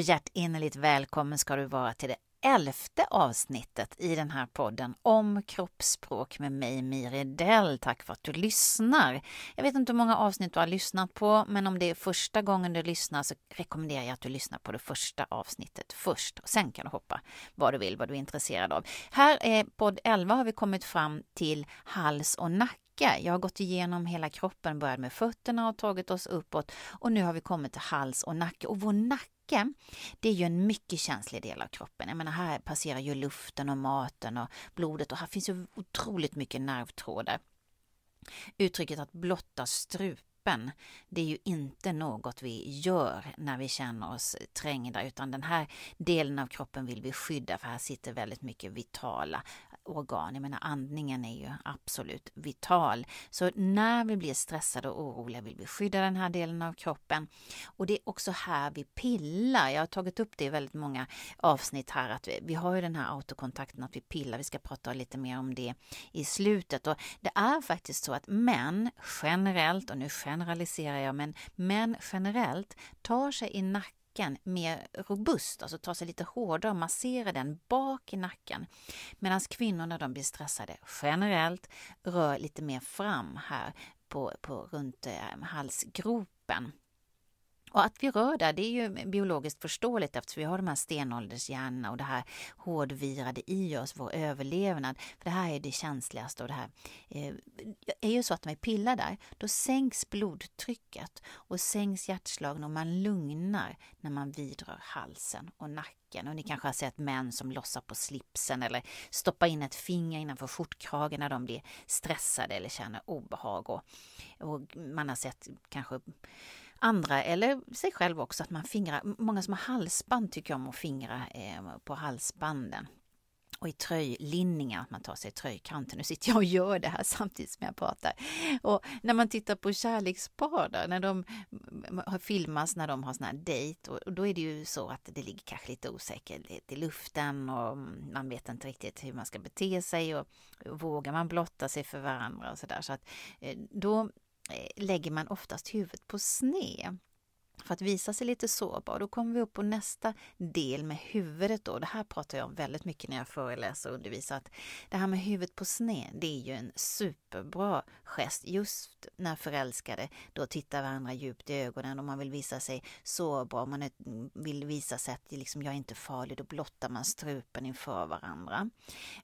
hjärtinnerligt välkommen ska du vara till det elfte avsnittet i den här podden om kroppsspråk med mig, Miri Dell. Tack för att du lyssnar. Jag vet inte hur många avsnitt du har lyssnat på, men om det är första gången du lyssnar så rekommenderar jag att du lyssnar på det första avsnittet först. Sen kan du hoppa vad du vill, vad du är intresserad av. Här är podd 11 har vi kommit fram till hals och nacke jag har gått igenom hela kroppen, börjat med fötterna och tagit oss uppåt och nu har vi kommit till hals och nacke. Och vår nacke, det är ju en mycket känslig del av kroppen. Jag menar, här passerar ju luften och maten och blodet och här finns ju otroligt mycket nervtrådar. Uttrycket att blotta strupen det är ju inte något vi gör när vi känner oss trängda utan den här delen av kroppen vill vi skydda för här sitter väldigt mycket vitala organ. Jag menar andningen är ju absolut vital. Så när vi blir stressade och oroliga vill vi skydda den här delen av kroppen. Och det är också här vi pillar. Jag har tagit upp det i väldigt många avsnitt här att vi, vi har ju den här autokontakten att vi pillar. Vi ska prata lite mer om det i slutet. Och det är faktiskt så att män generellt, och nu generaliserar jag, men män generellt tar sig i nacken nacken mer robust, alltså ta sig lite hårdare och massera den bak i nacken. Medan kvinnor när de blir stressade generellt rör lite mer fram här på, på runt eh, halsgropen. Och att vi rör där, det är ju biologiskt förståeligt eftersom vi har de här stenåldershjärnorna och det här hårdvirade i oss, vår överlevnad. För det här är det känsligaste och det här eh, är ju så att när vi pillar där, då sänks blodtrycket och sänks hjärtslagen och man lugnar när man vidrör halsen och nacken. Och ni kanske har sett män som lossar på slipsen eller stoppar in ett finger innanför skjortkragen när de blir stressade eller känner obehag. Och, och man har sett kanske andra eller sig själv också att man fingrar. Många som har halsband tycker om att fingra eh, på halsbanden och i tröjlinningar, att man tar sig i tröjkanten. Nu sitter jag och gör det här samtidigt som jag pratar. Och när man tittar på kärlekspar när de filmas när de har sån här dejt och då är det ju så att det ligger kanske lite osäkerhet i luften och mm, man vet inte riktigt hur man ska bete sig och vågar man blotta sig för varandra och sådär. Så att eh, då Eh, lägger man oftast huvudet på sned för att visa sig lite sårbar. Då kommer vi upp på nästa del med huvudet då. Det här pratar jag om väldigt mycket när jag föreläser och undervisar. Att det här med huvudet på sned, det är ju en superbra gest just när förälskade då tittar varandra djupt i ögonen och man vill visa sig sårbar, man vill visa sig att liksom, jag är inte farlig, då blottar man strupen inför varandra.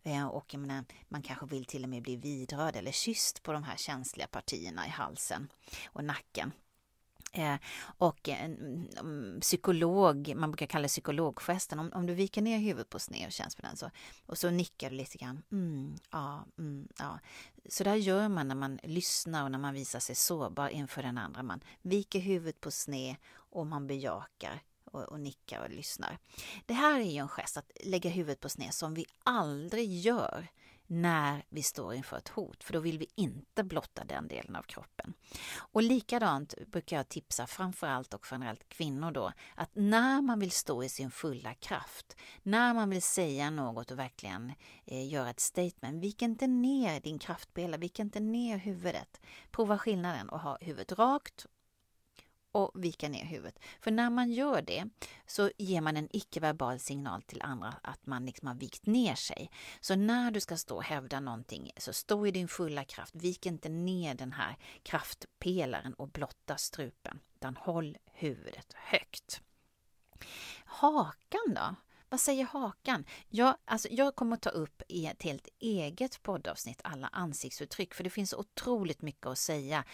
Eh, och jag menar, man kanske vill till och med bli vidrörd eller kysst på de här känsliga partierna i halsen och nacken. Eh, och eh, en mm, psykolog, man brukar kalla det psykologgesten, om, om du viker ner huvudet på sned och känns på den så, och så nickar du lite grann. Mm, ja, mm, ja. Så där gör man när man lyssnar och när man visar sig sårbar inför den andra. Man viker huvudet på sned och man bejakar och, och nickar och lyssnar. Det här är ju en gest att lägga huvudet på sned som vi aldrig gör när vi står inför ett hot, för då vill vi inte blotta den delen av kroppen. Och likadant brukar jag tipsa framförallt och generellt kvinnor då, att när man vill stå i sin fulla kraft, när man vill säga något och verkligen eh, göra ett statement, vik inte ner din kraftpelare, vik inte ner huvudet. Prova skillnaden och ha huvudet rakt och vika ner huvudet. För när man gör det så ger man en icke-verbal signal till andra att man liksom har vikt ner sig. Så när du ska stå och hävda någonting så stå i din fulla kraft. Vik inte ner den här kraftpelaren och blotta strupen, utan håll huvudet högt. Hakan då? Vad säger hakan? Jag, alltså, jag kommer att ta upp e, i ett helt eget poddavsnitt alla ansiktsuttryck för det finns otroligt mycket att säga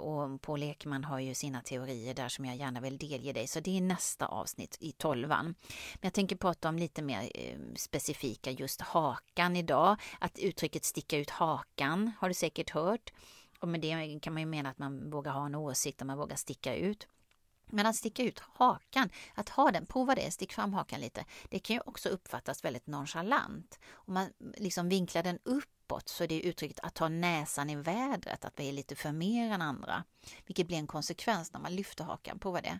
och Paul Ekman har ju sina teorier där som jag gärna vill delge dig så det är nästa avsnitt i tolvan. Men jag tänker prata om lite mer eh, specifika just hakan idag. Att uttrycket sticka ut hakan har du säkert hört. Och med det kan man ju mena att man vågar ha en åsikt och man vågar sticka ut. Men att sticka ut hakan, att ha den, prova det, stick fram hakan lite. Det kan ju också uppfattas väldigt nonchalant. Om man liksom vinklar den uppåt så är det uttrycket att ta näsan i vädret, att vi är lite för mer än andra. Vilket blir en konsekvens när man lyfter hakan, prova det.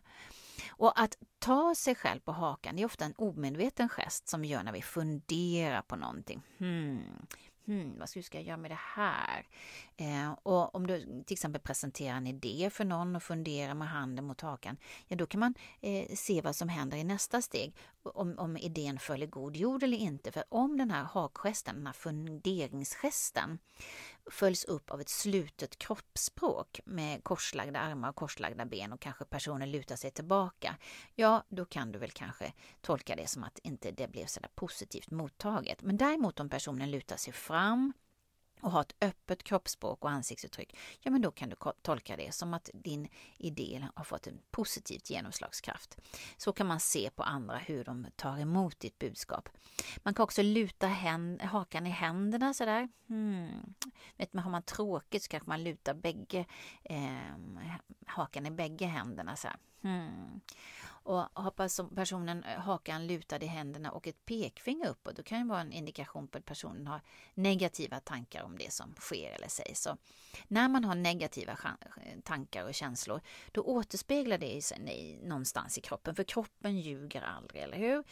Och att ta sig själv på hakan, det är ofta en omedveten gest som vi gör när vi funderar på någonting. Hmm, hmm, vad ska jag göra med det här? Eh, och om du till exempel presenterar en idé för någon och funderar med handen mot hakan, ja då kan man eh, se vad som händer i nästa steg, om, om idén följer god jord eller inte. För om den här hakgesten, den här funderingsgesten, följs upp av ett slutet kroppsspråk med korslagda armar och korslagda ben och kanske personen lutar sig tillbaka, ja då kan du väl kanske tolka det som att inte det blev så där positivt mottaget. Men däremot om personen lutar sig fram och har ett öppet kroppsspråk och ansiktsuttryck, ja men då kan du tolka det som att din idé har fått en positivt genomslagskraft. Så kan man se på andra hur de tar emot ditt budskap. Man kan också luta hakan i händerna sådär. Hmm. Vet man, har man tråkigt så kanske man lutar bägge, eh, hakan i bägge händerna så hmm. Och har personen eh, hakan lutad i händerna och ett pekfinger uppåt, då kan det vara en indikation på att personen har negativa tankar om det som sker eller sägs. Så när man har negativa eh, tankar och känslor, då återspeglar det sig någonstans i kroppen, för kroppen ljuger aldrig, eller hur?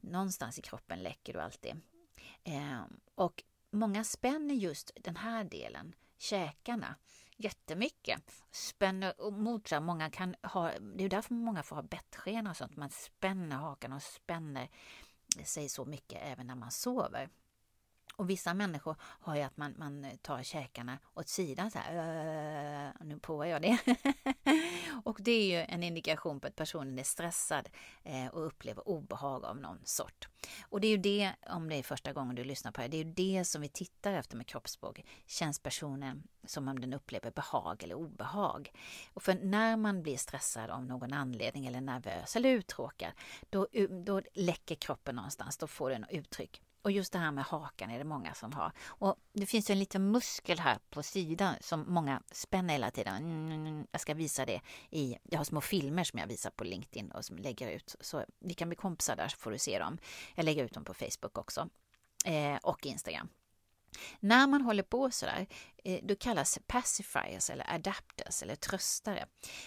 Någonstans i kroppen läcker du alltid. Ehm, och många spänner just den här delen, käkarna, jättemycket. Spänner mot sig. Många kan ha, det är därför många får ha bettsken och sånt. Man spänner hakan och spänner sig så mycket även när man sover. Och vissa människor har ju att man, man tar käkarna åt sidan så här. Öh, nu provar jag det. och det är ju en indikation på att personen är stressad eh, och upplever obehag av någon sort. Och det är ju det, om det är första gången du lyssnar på det, det är ju det som vi tittar efter med kroppsspråk. Känns personen som om den upplever behag eller obehag? Och för när man blir stressad av någon anledning eller nervös eller uttråkad, då, då läcker kroppen någonstans, då får den uttryck. Och just det här med hakan är det många som har. Och det finns en liten muskel här på sidan som många spänner hela tiden. Mm, mm, mm, mm, jag ska visa det i, jag har små filmer som jag visar på LinkedIn och som lägger ut. Så vi kan bli kompisar där så får du se dem. Jag lägger ut dem på Facebook också. Eh, och Instagram. När man håller på sådär, eh, då kallas pacifiers eller adapters eller tröstare.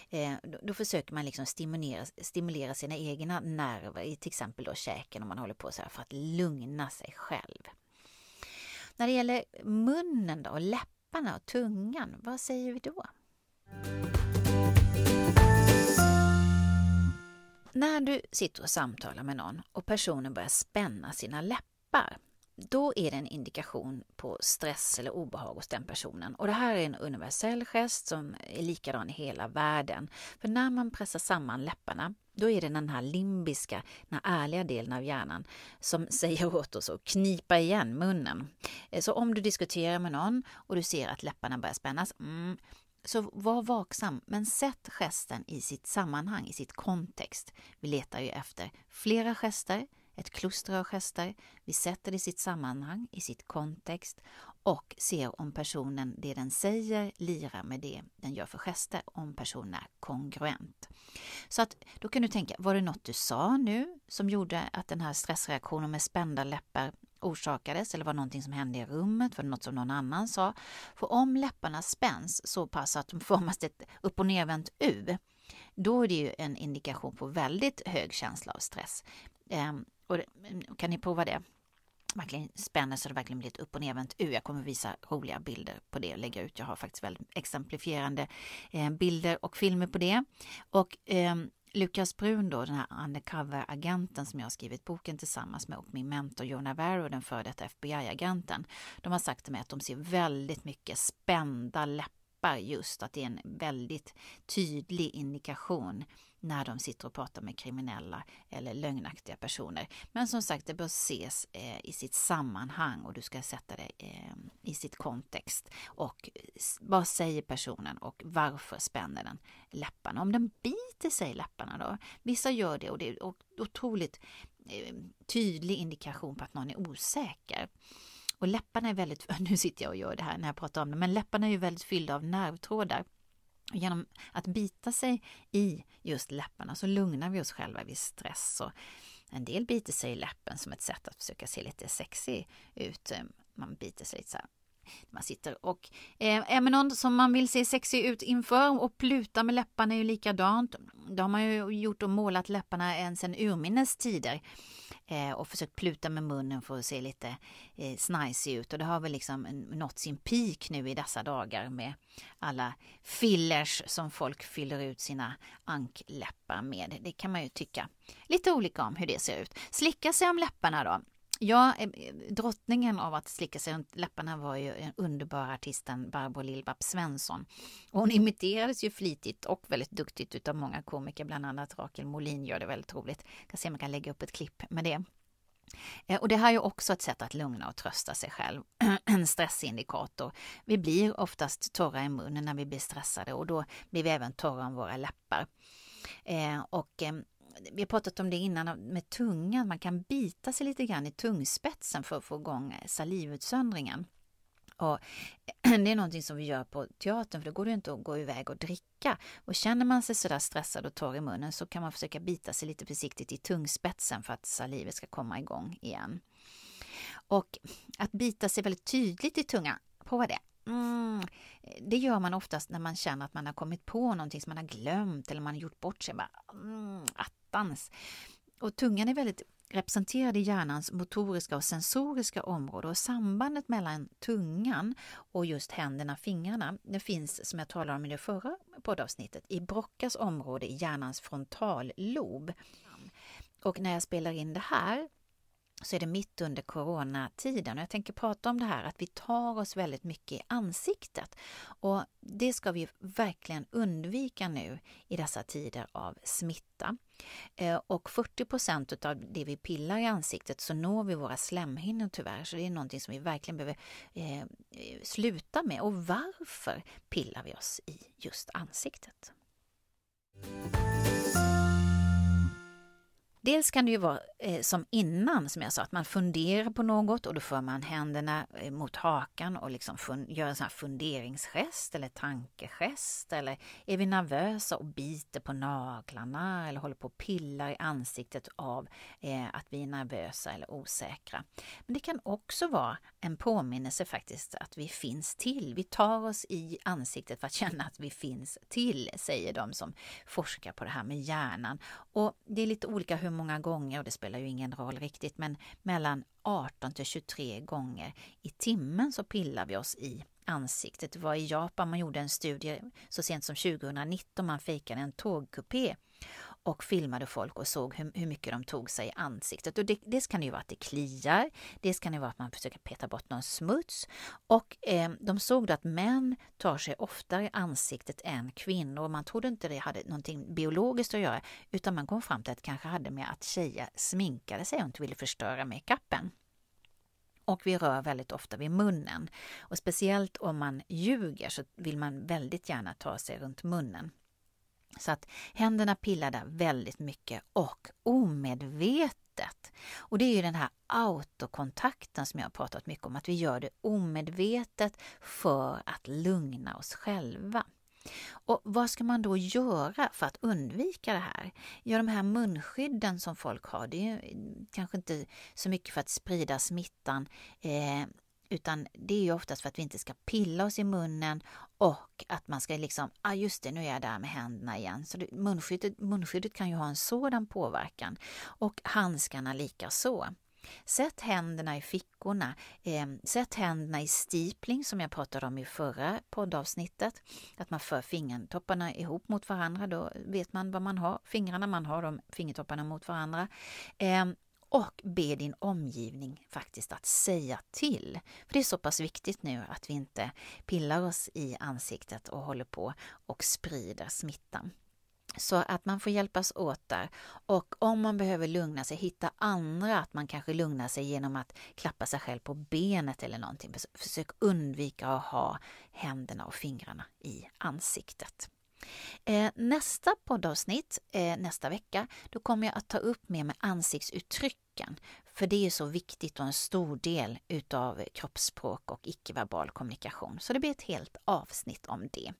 Eh, då försöker man liksom stimulera, stimulera sina egna nerver i till exempel då käken om man håller på så här för att lugna sig själv. När det gäller munnen då, och läpparna och tungan, vad säger vi då? När du sitter och samtalar med någon och personen börjar spänna sina läppar då är det en indikation på stress eller obehag hos den personen. Och det här är en universell gest som är likadan i hela världen. För när man pressar samman läpparna, då är det den här limbiska, den här ärliga delen av hjärnan som säger åt oss att knipa igen munnen. Eh, så om du diskuterar med någon och du ser att läpparna börjar spännas, mm, så var vaksam, men sätt gesten i sitt sammanhang, i sitt kontext. Vi letar ju efter flera gester, ett kluster av gester. Vi sätter det i sitt sammanhang, i sitt kontext och ser om personen, det den säger, lirar med det den gör för gester, om personen är kongruent. Så att då kan du tänka, var det något du sa nu som gjorde att den här stressreaktionen med spända läppar orsakades eller var det någonting som hände i rummet? Var det något som någon annan sa? För om läpparna spänns så pass att de formas ett upp och nervänt U, då är det ju en indikation på väldigt hög känsla av stress. Ehm, och kan ni prova det? Verkligen spänner så det verkligen blir ett upp och nervänt U. Jag kommer visa roliga bilder på det och lägga ut. Jag har faktiskt väldigt exemplifierande eh, bilder och filmer på det. Och eh, Lukas Brun då, den här undercover-agenten som jag har skrivit boken tillsammans med och min mentor Jona Navarro, den före detta FBI-agenten. De har sagt till mig att de ser väldigt mycket spända läppar just, att det är en väldigt tydlig indikation när de sitter och pratar med kriminella eller lögnaktiga personer. Men som sagt, det bör ses eh, i sitt sammanhang och du ska sätta det eh, i sitt kontext. Och vad säger personen och varför spänner den läpparna? Om den biter sig i läpparna då? Vissa gör det och det är otroligt eh, tydlig indikation på att någon är osäker. Och läpparna är väldigt, nu sitter jag och gör det här när jag pratar om det, men läpparna är ju väldigt fyllda av nervtrådar. Genom att bita sig i just läpparna så lugnar vi oss själva vid stress. Och en del biter sig i läppen som ett sätt att försöka se lite sexy ut. Man biter sig lite så här. Man sitter och eh, är med någon som man vill se sexig ut inför och pluta med läpparna är ju likadant. Det har man ju gjort och målat läpparna än sedan urminnes tider. eh, och försökt pluta med munnen för att se lite eh, snajsig ut och det har väl liksom nått sin peak nu i dessa dagar med alla fillers som folk fyller ut sina ankläppar med. Det kan man ju tycka lite olika om hur det ser ut. Slicka sig om läpparna då. Ja, drottningen av att slicka sig runt läpparna var ju den underbara artisten Barbro Lill-Babs Svensson. Och hon imiterades ju flitigt och väldigt duktigt utav många komiker, bland annat Rakel Molin gör det väldigt roligt. Jag kan se om jag kan lägga upp ett klipp med det. Eh, och det här är ju också ett sätt att lugna och trösta sig själv. en stressindikator. Vi blir oftast torra i munnen när vi blir stressade och då blir vi även torra om våra läppar. Eh, och vi har pratat om det innan med tungan, man kan bita sig lite grann i tungspetsen för att få igång eh, salivutsöndringen. Och det är någonting som vi gör på teatern för då går det inte att gå iväg och dricka. Och känner man sig sådär stressad och torr i munnen så kan man försöka bita sig lite försiktigt i tungspetsen för att salivet ska komma igång igen. Och att bita sig väldigt tydligt i tungan, prova det. Mm, det gör man oftast när man känner att man har kommit på någonting som man har glömt eller man har gjort bort sig. Bara, mm, attans. Och tungan är väldigt representerad i hjärnans motoriska och sensoriska område och sambandet mellan tungan och just händerna, fingrarna, det finns som jag talade om i det förra poddavsnittet i Brockas område i hjärnans frontallob. Och när jag spelar in det här så är det mitt under coronatiden och jag tänker prata om det här att vi tar oss väldigt mycket i ansiktet. Och det ska vi verkligen undvika nu i dessa tider av smitta. Eh, och 40 av det vi pillar i ansiktet så når vi våra slemhinnor tyvärr. Så det är någonting som vi verkligen behöver eh, sluta med. Och varför pillar vi oss i just ansiktet? Dels kan det ju vara eh, som innan, som jag sa, att man funderar på något och då för man händerna eh, mot hakan och liksom gör en sån här funderingsgest eller tankegest. Eller är vi nervösa och biter på naglarna eller håller på och pillar i ansiktet av eh, att vi är nervösa eller osäkra. Men det kan också vara en påminnelse faktiskt att vi finns till. Vi tar oss i ansiktet för att känna att vi finns till, säger de som forskar på det här med hjärnan. Och det är lite olika hur många gånger, och det spelar ju ingen roll riktigt, men mellan 18 till 23 gånger i timmen så pillar vi oss i ansiktet. Det var i Japan man gjorde en studie så sent som 2019, man fejkade en tågkupé och filmade folk och såg hur, hur mycket de tog sig i ansiktet. Och det, dels kan det ju vara att det kliar, dels kan det vara att man försöker peta bort någon smuts. Och eh, de såg då att män tar sig oftare i ansiktet än kvinnor. Man trodde inte det hade någonting biologiskt att göra, utan man kom fram till att det kanske hade med att tjejer sminkade sig och inte ville förstöra makeupen och vi rör väldigt ofta vid munnen. Och speciellt om man ljuger så vill man väldigt gärna ta sig runt munnen. Så att händerna pillar där väldigt mycket och omedvetet. Och det är ju den här autokontakten som jag har pratat mycket om, att vi gör det omedvetet för att lugna oss själva. Och vad ska man då göra för att undvika det här? Ja, de här munskydden som folk har, det är kanske inte så mycket för att sprida smittan eh, utan det är ju oftast för att vi inte ska pilla oss i munnen och att man ska liksom, ah just det, nu är jag där med händerna igen. Så det, munskyddet, munskyddet kan ju ha en sådan påverkan. Och handskarna lika så. Sätt händerna i fickorna. Eh, sätt händerna i stipling som jag pratade om i förra poddavsnittet. Att man för fingertopparna ihop mot varandra. Då vet man vad man har. Fingrarna man har, de fingertopparna mot varandra. Eh, och be din omgivning faktiskt att säga till. För Det är så pass viktigt nu att vi inte pillar oss i ansiktet och håller på och sprider smittan. Så att man får hjälpas åt där. Och om man behöver lugna sig, hitta andra, att man kanske lugnar sig genom att klappa sig själv på benet eller någonting. Försök undvika att ha händerna och fingrarna i ansiktet. Eh, nästa poddavsnitt eh, nästa vecka, då kommer jag att ta upp mer med ansiktsuttrycken. För det är så viktigt och en stor del utav kroppsspråk och icke-verbal kommunikation. Så det blir ett helt avsnitt om det.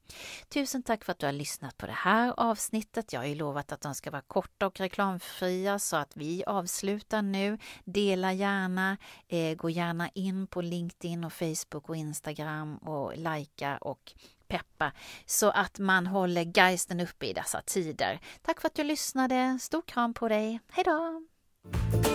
Tusen tack för att du har lyssnat på det här avsnittet. Jag har ju lovat att de ska vara korta och reklamfria så att vi avslutar nu. Dela gärna, eh, gå gärna in på LinkedIn och Facebook och Instagram och likea och peppa så att man håller geisten uppe i dessa tider. Tack för att du lyssnade. Stor kram på dig. Hej då!